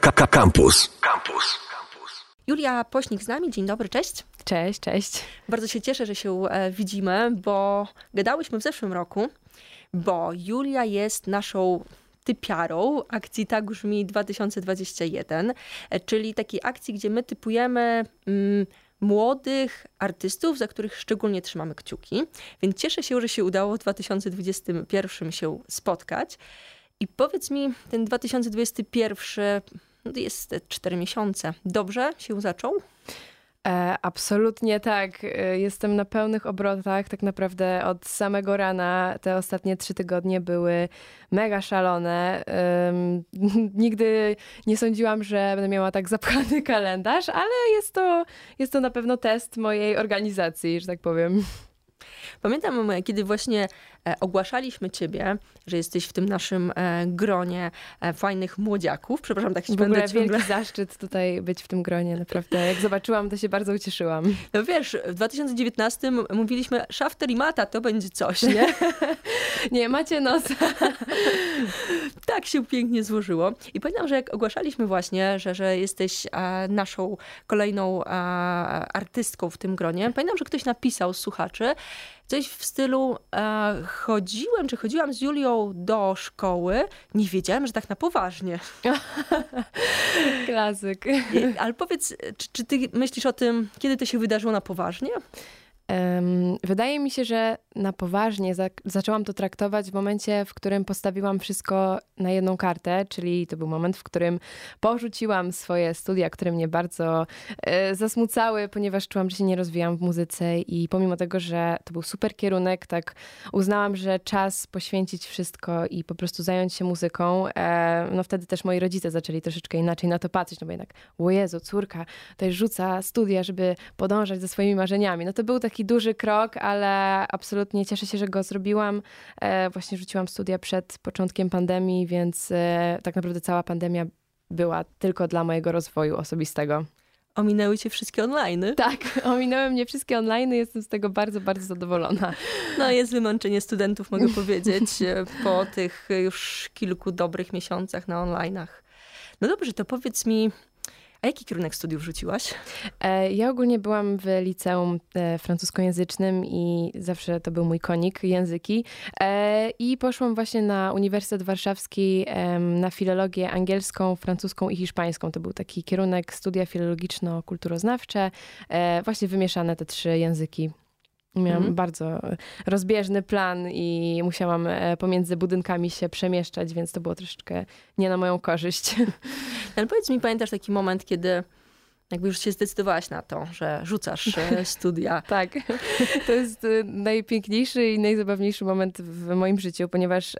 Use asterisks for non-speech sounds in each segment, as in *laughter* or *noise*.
Campus. Campus. Julia Pośnik z nami. Dzień dobry, cześć. Cześć, cześć. Bardzo się cieszę, że się e, widzimy, bo gadałyśmy w zeszłym roku, bo Julia jest naszą typiarą akcji Tak Brzmi 2021, e, czyli takiej akcji, gdzie my typujemy mm, młodych artystów, za których szczególnie trzymamy kciuki. Więc cieszę się, że się udało w 2021 się spotkać. I powiedz mi, ten 2021 no jest 4 miesiące. Dobrze się zaczął? E, absolutnie tak. E, jestem na pełnych obrotach. Tak naprawdę od samego rana te ostatnie trzy tygodnie były mega szalone. *laughs* nigdy nie sądziłam, że będę miała tak zapchany kalendarz, ale jest to, jest to na pewno test mojej organizacji, że tak powiem. Pamiętam, kiedy właśnie e, ogłaszaliśmy ciebie, że jesteś w tym naszym e, gronie e, fajnych młodziaków. Przepraszam, tak się w będę ogóle ciągle... wielki zaszczyt tutaj być w tym gronie, naprawdę. Jak zobaczyłam, to się bardzo ucieszyłam. No wiesz, w 2019 mówiliśmy szafter i mata, to będzie coś, nie? *laughs* nie, macie nos. *laughs* tak się pięknie złożyło. I pamiętam, że jak ogłaszaliśmy właśnie, że, że jesteś naszą kolejną artystką w tym gronie, pamiętam, że ktoś napisał z słuchaczy, Coś w stylu e, chodziłem, czy chodziłam z Julią do szkoły, nie wiedziałem, że tak na poważnie. *laughs* Klasyk. Ale powiedz, czy, czy ty myślisz o tym, kiedy to się wydarzyło na poważnie? Wydaje mi się, że na poważnie za zaczęłam to traktować w momencie, w którym postawiłam wszystko na jedną kartę, czyli to był moment, w którym porzuciłam swoje studia, które mnie bardzo e, zasmucały, ponieważ czułam, że się nie rozwijam w muzyce i pomimo tego, że to był super kierunek, tak uznałam, że czas poświęcić wszystko i po prostu zająć się muzyką. E, no wtedy też moi rodzice zaczęli troszeczkę inaczej na to patrzeć, no bo jednak, o Jezu, córka tutaj rzuca studia, żeby podążać za swoimi marzeniami. No to był taki duży krok, ale absolutnie cieszę się, że go zrobiłam. E, właśnie rzuciłam studia przed początkiem pandemii, więc e, tak naprawdę cała pandemia była tylko dla mojego rozwoju osobistego. Ominęły cię wszystkie online? Tak, *laughs* ominęły mnie wszystkie online. Jestem z tego bardzo, bardzo zadowolona. No jest wymęczenie studentów, mogę powiedzieć, e, po tych już kilku dobrych miesiącach na online'ach. No dobrze, to powiedz mi, a jaki kierunek studiów rzuciłaś? E, ja ogólnie byłam w liceum e, francuskojęzycznym i zawsze to był mój konik, języki. E, I poszłam właśnie na Uniwersytet Warszawski na filologię angielską, francuską i hiszpańską. To był taki kierunek studia filologiczno-kulturoznawcze, właśnie wymieszane te trzy języki. Miałam mhm. bardzo rozbieżny plan i musiałam e, pomiędzy budynkami się przemieszczać, więc to było troszeczkę nie na moją korzyść. *laughs* Ale powiedz mi, pamiętasz taki moment, kiedy jakby już się zdecydowałaś na to, że rzucasz e, *laughs* studia. tak. To jest e, najpiękniejszy i najzabawniejszy moment w moim życiu, ponieważ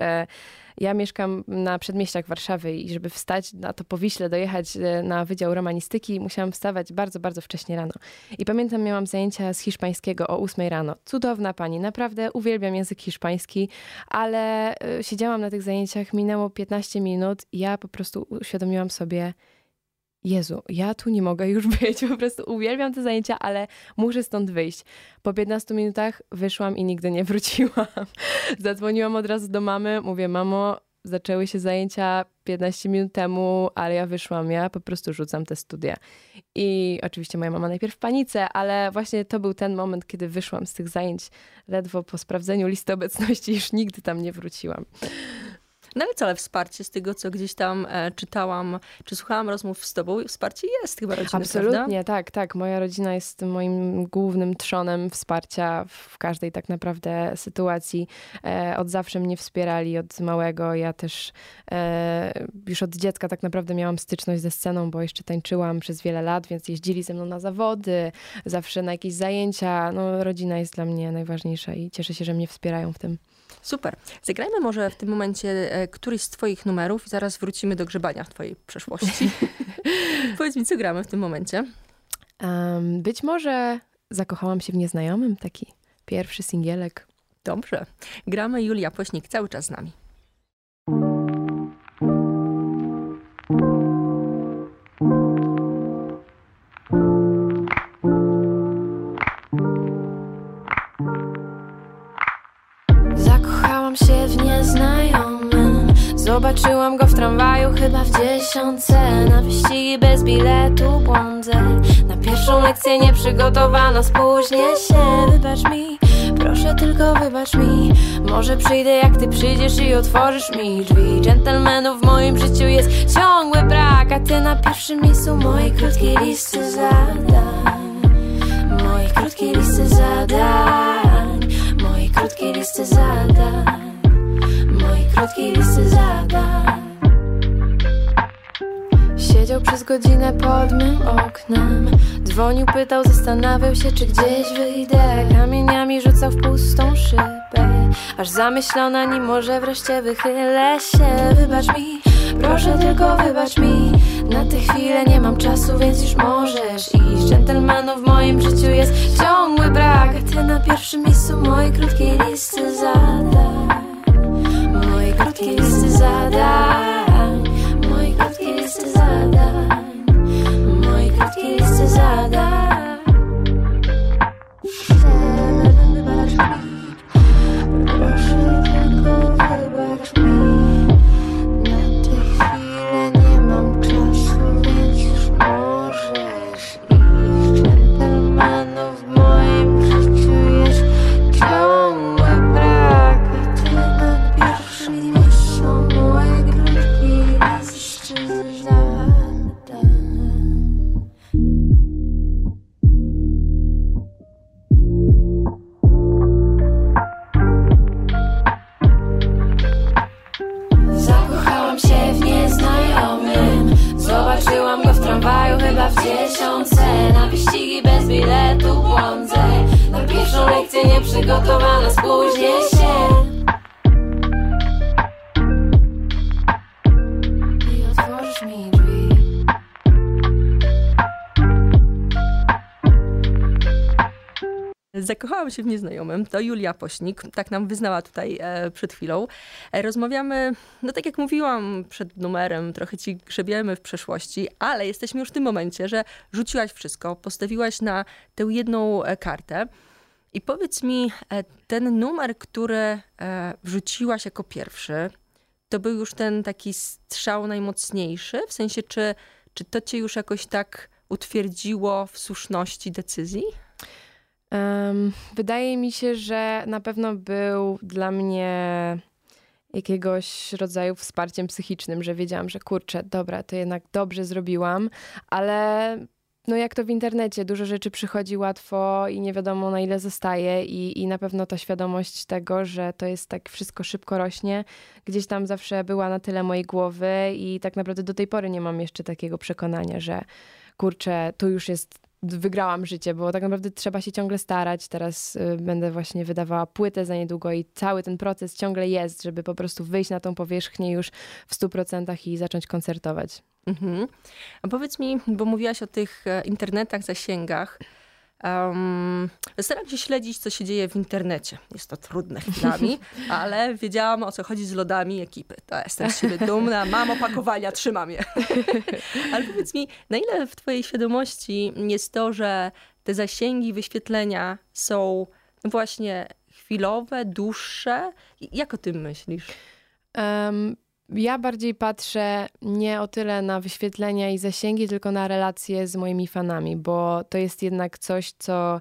ja mieszkam na przedmieściach Warszawy i żeby wstać na to powiśle, dojechać e, na Wydział Romanistyki, musiałam wstawać bardzo, bardzo wcześnie rano. I pamiętam, miałam zajęcia z hiszpańskiego o 8 rano. Cudowna pani, naprawdę uwielbiam język hiszpański, ale e, siedziałam na tych zajęciach, minęło 15 minut i ja po prostu uświadomiłam sobie, Jezu, ja tu nie mogę już *laughs* być, po prostu uwielbiam te zajęcia, ale muszę stąd wyjść. Po 15 minutach wyszłam i nigdy nie *laughs* wróciłam. Zadzwoniłam od razu do mamy, mówię, mamo, zaczęły się zajęcia 15 minut temu, ale ja wyszłam, ja po prostu rzucam te studia. I oczywiście moja mama najpierw w panice, ale właśnie to był ten moment, kiedy wyszłam z tych zajęć ledwo po sprawdzeniu listy obecności, *laughs* już nigdy tam nie wróciłam. No ale co, ale wsparcie z tego, co gdzieś tam e, czytałam, czy słuchałam rozmów z tobą, wsparcie jest chyba rodziny, Absolutnie, prawda? tak, tak. Moja rodzina jest moim głównym trzonem wsparcia w każdej tak naprawdę sytuacji. E, od zawsze mnie wspierali, od małego. Ja też e, już od dziecka tak naprawdę miałam styczność ze sceną, bo jeszcze tańczyłam przez wiele lat, więc jeździli ze mną na zawody, zawsze na jakieś zajęcia. No, rodzina jest dla mnie najważniejsza i cieszę się, że mnie wspierają w tym. Super. Zagrajmy może w tym momencie e, któryś z twoich numerów i zaraz wrócimy do grzebania w twojej przeszłości. *laughs* Powiedz mi, co gramy w tym momencie? Um, być może zakochałam się w nieznajomym, taki pierwszy singielek. Dobrze. Gramy Julia Pośnik cały czas z nami. Zobaczyłam go w tramwaju, chyba w dziesiątce. Na wyścigi bez biletu błądzę. Na pierwszą lekcję nieprzygotowana Spóźnię się, wybacz mi Proszę tylko wybacz mi. Może przyjdę jak ty przyjdziesz i otworzysz mi drzwi. Dżentelmenów w moim życiu jest ciągły brak A ty na pierwszym miejscu mojej krótkiej listy zadań Mojej krótkiej listy zadań Mojej krótkiej listy zadań Krótkiej listy zadań Siedział przez godzinę pod mym oknem. Dzwonił, pytał, zastanawiał się, czy gdzieś wyjdę. Kamieniami rzucał w pustą szybę. Aż zamyślona, nim może wreszcie wychylę się. Wybacz mi, proszę tylko wybacz mi. Na tę chwilę nie mam czasu, więc już możesz iść. Dżentelmenów w moim życiu jest ciągły brak. A ty na pierwszym miejscu mojej krótkiej listy dziesiątce Na wyścigi bez biletu błądzę. Na pierwszą lekcję nieprzygotowana spóźnię się Zakochałam się w nieznajomym. To Julia Pośnik, tak nam wyznała tutaj e, przed chwilą. E, rozmawiamy, no tak jak mówiłam przed numerem, trochę ci grzebiemy w przeszłości, ale jesteśmy już w tym momencie, że rzuciłaś wszystko, postawiłaś na tę jedną e, kartę. I powiedz mi, e, ten numer, który e, wrzuciłaś jako pierwszy, to był już ten taki strzał najmocniejszy? W sensie, czy, czy to cię już jakoś tak utwierdziło w słuszności decyzji? Wydaje mi się, że na pewno był dla mnie jakiegoś rodzaju wsparciem psychicznym, że wiedziałam, że kurczę, dobra, to jednak dobrze zrobiłam, ale no jak to w internecie, dużo rzeczy przychodzi łatwo i nie wiadomo na ile zostaje i, i na pewno ta świadomość tego, że to jest tak wszystko szybko rośnie, gdzieś tam zawsze była na tyle mojej głowy i tak naprawdę do tej pory nie mam jeszcze takiego przekonania, że kurczę, tu już jest wygrałam życie, bo tak naprawdę trzeba się ciągle starać. Teraz y, będę właśnie wydawała płytę za niedługo i cały ten proces ciągle jest, żeby po prostu wyjść na tą powierzchnię już w 100% i zacząć koncertować. Mhm. A powiedz mi, bo mówiłaś o tych e, internetach, zasięgach. Um, staram się śledzić, co się dzieje w internecie. Jest to trudne chwilami, *laughs* ale wiedziałam, o co chodzi z lodami ekipy. To jestem z siebie dumna, mam opakowania, trzymam je. *laughs* ale powiedz mi, na ile w twojej świadomości jest to, że te zasięgi, wyświetlenia są właśnie chwilowe, dłuższe? Jak o tym myślisz? Um, ja bardziej patrzę nie o tyle na wyświetlenia i zasięgi, tylko na relacje z moimi fanami, bo to jest jednak coś, co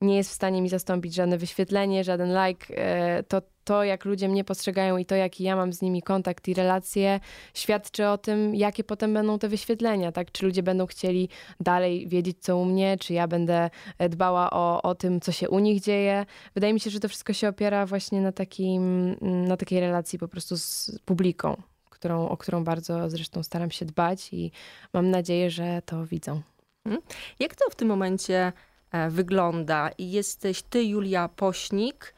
nie jest w stanie mi zastąpić żadne wyświetlenie, żaden like. E, To, to, jak ludzie mnie postrzegają i to, jaki ja mam z nimi kontakt i relacje, świadczy o tym, jakie potem będą te wyświetlenia, tak? Czy ludzie będą chcieli dalej wiedzieć, co u mnie, czy ja będę e, dbała o, o tym, co się u nich dzieje. Wydaje mi się, że to wszystko się opiera właśnie na, takim, na takiej relacji po prostu z publiką, którą, o którą bardzo zresztą staram się dbać i mam nadzieję, że to widzą. Jak to w tym momencie wygląda? I Jesteś ty, Julia Pośnik,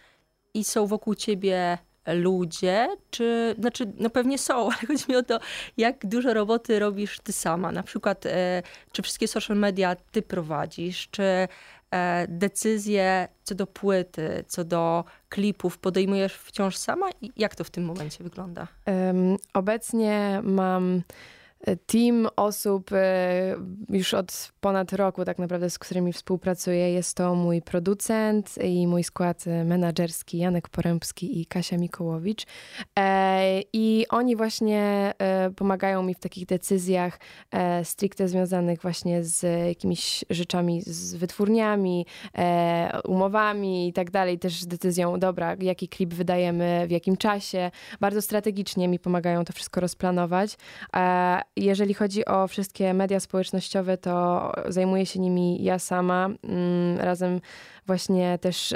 i są wokół ciebie ludzie, czy, znaczy, no pewnie są, *laughs* ale chodzi mi o to, jak dużo roboty robisz ty sama. Na przykład, e, czy wszystkie social media ty prowadzisz, czy e, decyzje co do płyty, co do klipów podejmujesz wciąż sama? I jak to w tym momencie wygląda? Em, obecnie mam team osób e, już od ponad roku tak naprawdę, z którymi współpracuję. Jest to mój producent i mój skład menedżerski Janek Porębski i Kasia Mikołowicz. E, I oni właśnie e, pomagają mi w takich decyzjach stricte związanych właśnie z jakimiś rzeczami, z wytwórniami, umowami i tak dalej. Też decyzją, dobra, jaki klip wydajemy, w jakim czasie. Bardzo strategicznie mi pomagają to wszystko rozplanować jeżeli chodzi o wszystkie media społecznościowe, to zajmuję się nimi ja sama, mm, razem właśnie też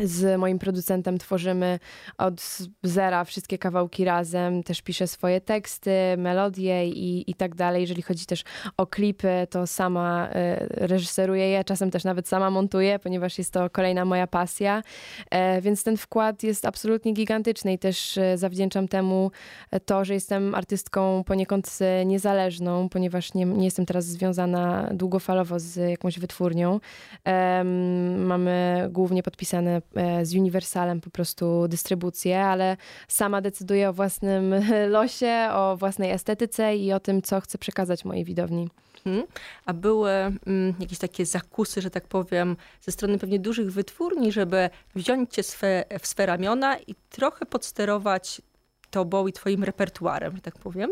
z moim producentem tworzymy od zera wszystkie kawałki razem, też piszę swoje teksty, melodie i, i tak dalej. Jeżeli chodzi też o klipy, to sama e, reżyseruję je, czasem też nawet sama montuję, ponieważ jest to kolejna moja pasja, e, więc ten wkład jest absolutnie gigantyczny i też e, zawdzięczam temu to, że jestem artystką poniekąd niezależną, ponieważ nie, nie jestem teraz związana długofalowo z jakąś wytwórnią. Mamy głównie podpisane z Universalem po prostu dystrybucję, ale sama decyduję o własnym *laughs* losie, o własnej estetyce i o tym, co chcę przekazać mojej widowni. Hmm. A były mm, jakieś takie zakusy, że tak powiem, ze strony pewnie dużych wytwórni, żeby wziąć cię swe, w swe ramiona i trochę podsterować tobą i twoim repertuarem, że tak powiem?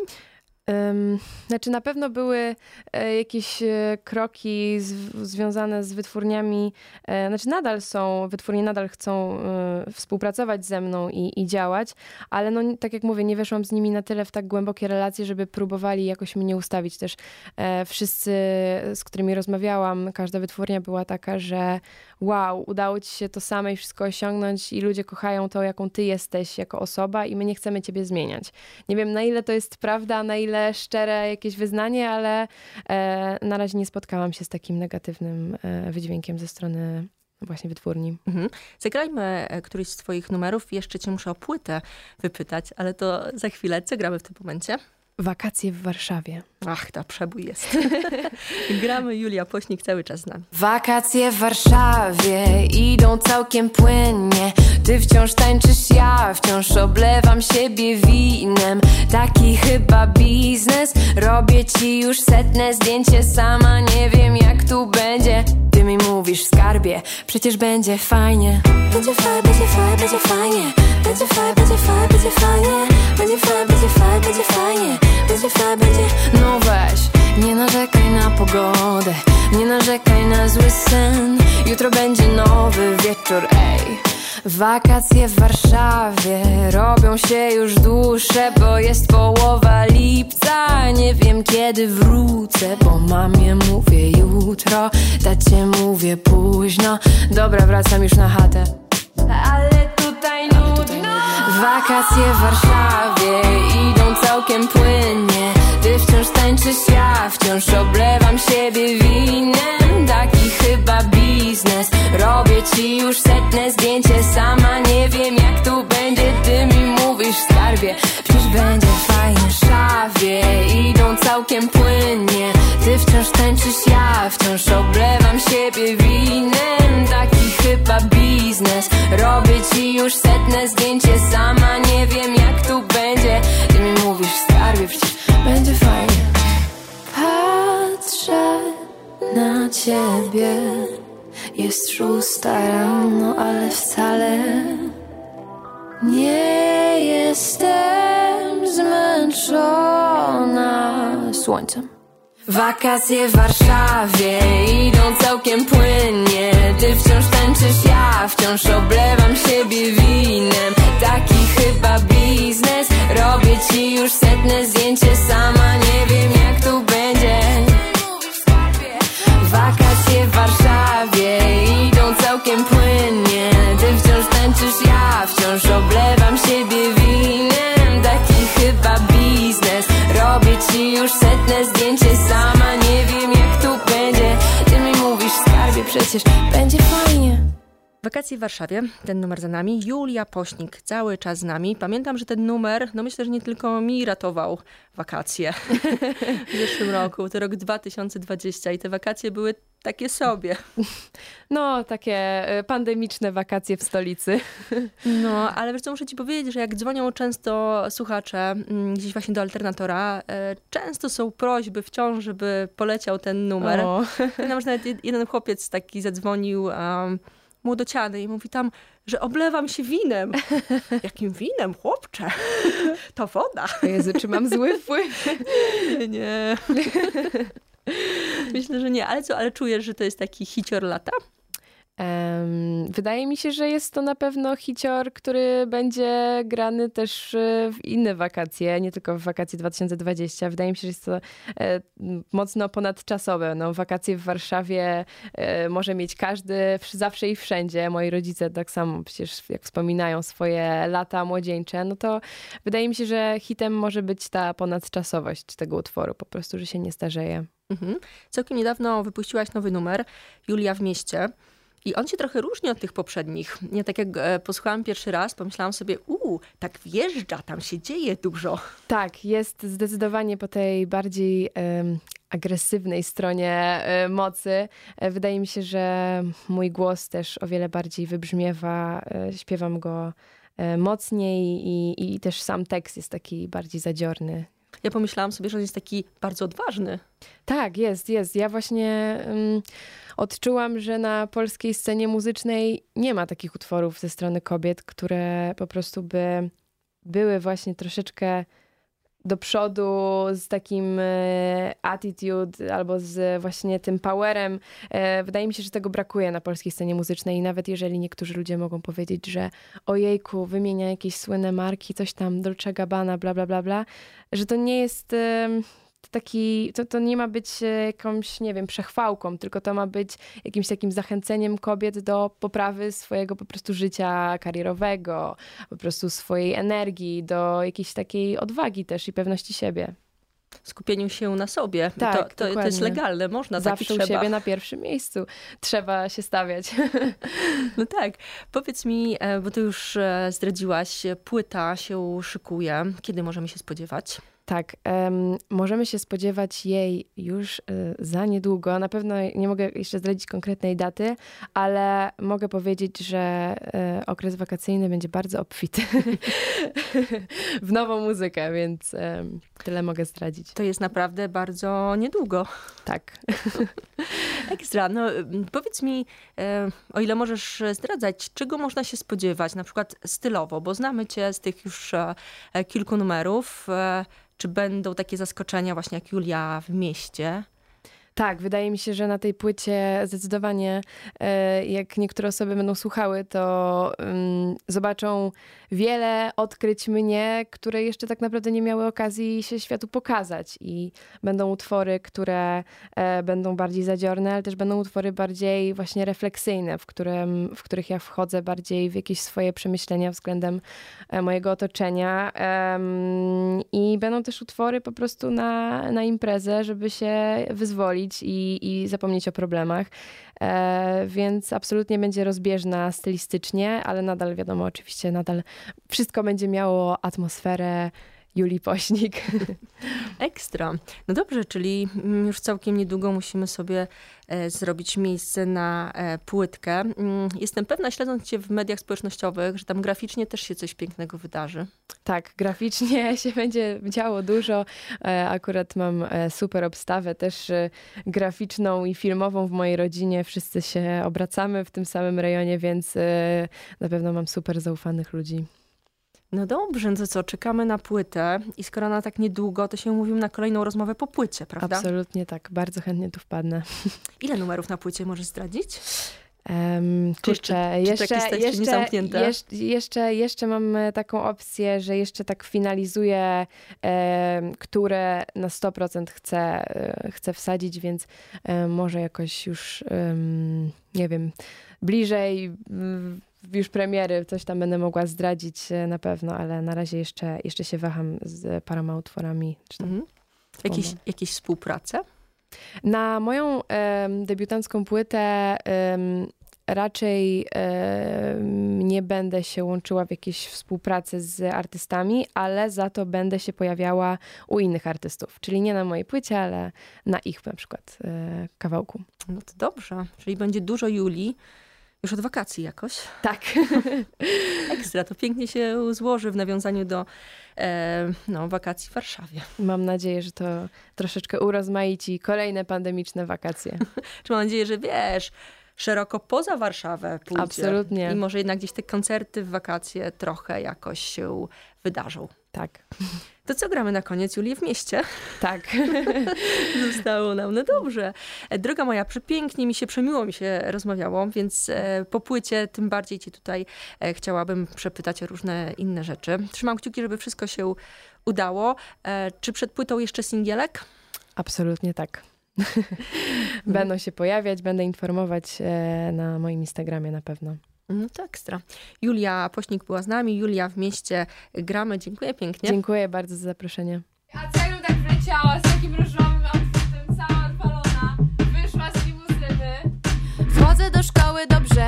Znaczy na pewno były e, jakieś e, kroki z, związane z wytwórniami, e, znaczy nadal są, wytwórnie nadal chcą współpracować ze mną i, i, działać, ale no tak jak mówię, nie weszłam z nimi na tyle w tak głębokie relacje, żeby próbowali jakoś mnie ustawić też. Wszyscy, z którymi rozmawiałam, każda wytwórnia była taka, że wow, udało ci się to same i wszystko osiągnąć i ludzie kochają to, jaką ty jesteś jako osoba i my nie chcemy ciebie zmieniać. Nie wiem na ile to jest prawda, na ile szczere jakieś wyznanie, ale e, na razie nie spotkałam się z takim negatywnym e, wydźwiękiem ze strony właśnie wytwórni. Mhm. Zagrajmy e, któryś z twoich numerów. Jeszcze cię muszę o płytę wypytać, ale to za chwilę. Co gramy w tym momencie? Wakacje w Warszawie. Ach, ta przebój jest. *laughs* Gramy Julia Pośnik cały czas z nami. Wakacje w Warszawie idą całkiem płynnie. Ty wciąż tańczysz, ja wciąż oblewam siebie winem. Taki chyba biznes. Robię ci już setne zdjęcie, sama nie wiem jak tu będzie. Ty mi mówisz skarbie, przecież będzie fajnie. Będzie fajnie, będzie fajnie, będzie fajnie. Będzie fajnie, będzie fajnie, będzie fajnie. Będzie fajnie, będzie fajnie, będzie fajnie. Będzie fajnie, będzie... No nie narzekaj na pogodę Nie narzekaj na zły sen Jutro będzie nowy wieczór, ej Wakacje w Warszawie robią się już dłuższe, bo jest połowa lipca. Nie wiem kiedy wrócę, bo mamie mówię jutro, tacie mówię późno. Dobra, wracam już na chatę. Ale tutaj nudno. Wakacje w Warszawie idą całkiem płynnie. Tańczysz, ja wciąż oblewam siebie winem. Taki chyba biznes. Robię ci już setne zdjęcie Sama nie wiem jak tu będzie. Ty mi mówisz skarbie Przecież będzie fajnie Szawie. Idą całkiem płynnie. Ty wciąż tańczysz, ja wciąż oblewam siebie winem. Taki chyba biznes. Robię ci już setne zdjęcie Sama ciebie. Jest szósta rano, ale wcale nie jestem zmęczona słońcem. Wakacje w Warszawie idą całkiem płynnie Ty wciąż tańczysz, ja wciąż oblewam siebie winem Taki chyba biznes Robię ci już setne zdjęcie Sama nie Wakacje w Warszawie, ten numer za nami. Julia Pośnik, cały czas z nami. Pamiętam, że ten numer, no myślę, że nie tylko mi ratował wakacje *laughs* w zeszłym roku. To rok 2020 i te wakacje były takie sobie. No, takie y, pandemiczne wakacje w stolicy. *laughs* No, ale wiesz co, muszę ci powiedzieć, że jak dzwonią często słuchacze mm, gdzieś właśnie do Alternatora, e, często są prośby wciąż, żeby poleciał ten numer. O. Pamiętam, że nawet jeden chłopiec taki zadzwonił um, młodociany i mówi tam, że oblewam się winem. *laughs* Jakim winem, chłopcze? *laughs* To woda. Jezu, czy mam zły wpływ? *laughs* Nie, nie. Myślę, że nie. Ale co, ale czujesz, że to jest taki hicior lata? Wydaje mi się, że jest to na pewno hicior, który będzie grany też e, w inne wakacje, nie tylko w wakacje 2020. Wydaje mi się, że jest to e, mocno ponadczasowe. No, wakacje w Warszawie e, może mieć każdy wsz- zawsze i wszędzie. Moi rodzice tak samo przecież jak wspominają swoje lata młodzieńcze, no to wydaje mi się, że hitem może być ta ponadczasowość tego utworu, po prostu, że się nie starzeje. Mhm. Całkiem niedawno wypuściłaś nowy numer, Julia w mieście. I on się trochę różni od tych poprzednich. Ja tak jak e, posłuchałam pierwszy raz, pomyślałam sobie, uuu, tak wjeżdża, tam się dzieje dużo. Tak, jest zdecydowanie po tej bardziej em, agresywnej stronie e, mocy. E, wydaje mi się, że mój głos też o wiele bardziej wybrzmiewa. Śpiewam go mocniej i, i też sam tekst jest taki bardziej zadziorny. Ja pomyślałam sobie, że on jest taki bardzo odważny. Tak, jest, jest. Ja właśnie um, odczułam, że na polskiej scenie muzycznej nie ma takich utworów ze strony kobiet, które po prostu by były właśnie troszeczkę do przodu z takim e, attitude albo z właśnie tym powerem. E, wydaje mi się, że tego brakuje na polskiej scenie muzycznej i nawet jeżeli niektórzy ludzie mogą powiedzieć, że ojejku, wymienia jakieś słynne marki, coś tam, Dolce Gabbana, bla, bla, bla, bla, że to nie jest taki, to, to nie ma być e, jakąś, nie wiem, przechwałką, tylko to ma być jakimś takim zachęceniem kobiet do poprawy swojego po prostu życia karierowego, po prostu swojej energii, do jakiejś takiej odwagi też i pewności siebie. Skupieniu się na sobie. Tak, to, to, to jest legalne, można Zawsze tak trzeba. siebie na pierwszym miejscu trzeba się stawiać. *laughs* No tak. Powiedz mi, e, bo ty już e, zdradziłaś, płyta się szykuje. Kiedy możemy się spodziewać? Tak, em, możemy się spodziewać jej już y, za niedługo. Na pewno nie mogę jeszcze zdradzić konkretnej daty, ale mogę powiedzieć, że y, okres wakacyjny będzie bardzo obfity *laughs* w nową muzykę, więc em, tyle mogę zdradzić. To jest naprawdę bardzo niedługo. Tak. *laughs* Ekstra. No, powiedz mi, e, o ile możesz zdradzać, czego można się spodziewać, na przykład stylowo, bo znamy cię z tych już e, e, kilku numerów. Czy będą takie zaskoczenia właśnie jak Julia w mieście? Tak, wydaje mi się, że na tej płycie zdecydowanie, e, jak niektóre osoby będą słuchały, to mm, zobaczą wiele odkryć mnie, które jeszcze tak naprawdę nie miały okazji się światu pokazać. I będą utwory, które e, będą bardziej zadziorne, ale też będą utwory bardziej właśnie refleksyjne, w, którym, w których ja wchodzę bardziej w jakieś swoje przemyślenia względem e, mojego otoczenia. I będą też utwory po prostu na, na imprezę, żeby się wyzwolić i, i zapomnieć o problemach. E, więc absolutnie będzie rozbieżna stylistycznie, ale nadal wiadomo, oczywiście nadal wszystko będzie miało atmosferę Julii Pośnik. *laughs* Ekstra. No dobrze, czyli mm, już całkiem niedługo musimy sobie e, zrobić miejsce na e, płytkę. Mm, Jestem pewna, śledząc cię w mediach społecznościowych, że tam graficznie też się coś pięknego wydarzy. Tak, graficznie *laughs* się będzie działo dużo. E, Akurat mam super obstawę też graficzną i filmową w mojej rodzinie. Wszyscy się obracamy w tym samym rejonie, więc na pewno mam super zaufanych ludzi. No dobrze, no to co, czekamy na płytę i skoro na tak niedługo, to się umówimy na kolejną rozmowę po płycie, prawda? Absolutnie tak, bardzo chętnie tu wpadnę. *laughs* Ile numerów na płycie możesz zdradzić? Um, Czy kurczę, jeszcze- czy tak jeszcze, jeszcze, jeszcze, jeszcze, jeszcze mam e, taką opcję, że jeszcze tak finalizuję, em, które na 100% chcę, e, chcę wsadzić, więc e, może jakoś już, nie wiem, bliżej już premiery coś tam będę mogła zdradzić e, na pewno, ale na razie jeszcze, jeszcze się waham z paroma utworami. Czy tam Mhm. Jakieś, jakieś współprace? Na moją em, debiutancką płytę em, raczej e, nie będę się łączyła w jakieś współpracy z artystami, ale za to będę się pojawiała u innych artystów. Czyli nie na mojej płycie, ale na ich na przykład e, kawałku. No to dobrze. Czyli będzie dużo Julii. Już od wakacji jakoś. Tak. *laughs* Ekstra. To pięknie się złoży w nawiązaniu do e, no, wakacji w Warszawie. Mam nadzieję, że to troszeczkę urozmaici kolejne pandemiczne wakacje. *laughs* Czy mam nadzieję, że wiesz, szeroko poza Warszawę pójdzie. Absolutnie. I może jednak gdzieś te koncerty w wakacje trochę jakoś się wydarzą. Tak. To co gramy na koniec, Julię, w mieście? Tak. *laughs* Zostało nam, no dobrze. E, Droga moja, przepięknie mi się, przemiło mi się rozmawiało, więc e, po płycie tym bardziej ci tutaj e, chciałabym przepytać o różne inne rzeczy. Trzymam kciuki, żeby wszystko się udało. Czy przed płytą jeszcze singielek? Absolutnie tak. *laughs* Będą się pojawiać, będę informować na moim Instagramie na pewno. No to ekstra. Julia Pośnik była z nami, Julia w mieście gramy. Dziękuję pięknie. Dziękuję bardzo za zaproszenie. A co jakbym tak wleciała z takim różowym outfitem, cała odpalona, wyszła z limuzyny? Wchodzę do szkoły dobrze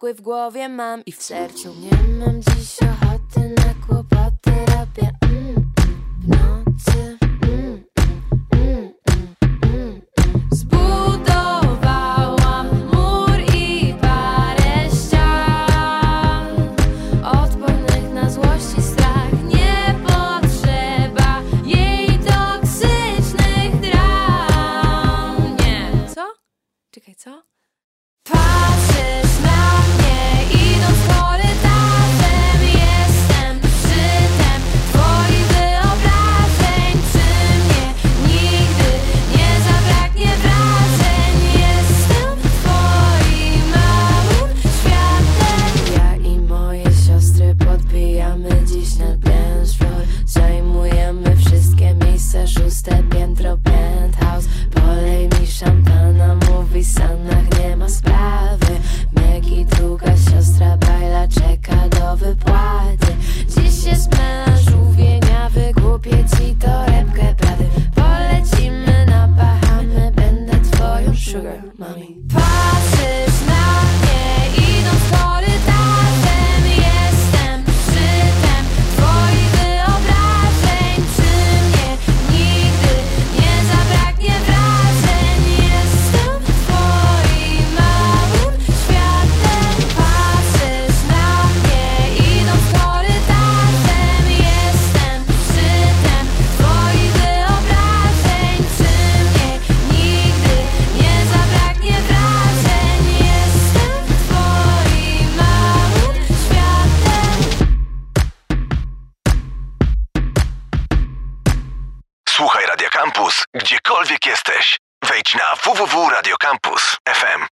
Spokój w głowie mam i w sercu. Nie mam dziś ochoty na kłopoty Robię mm, mm, w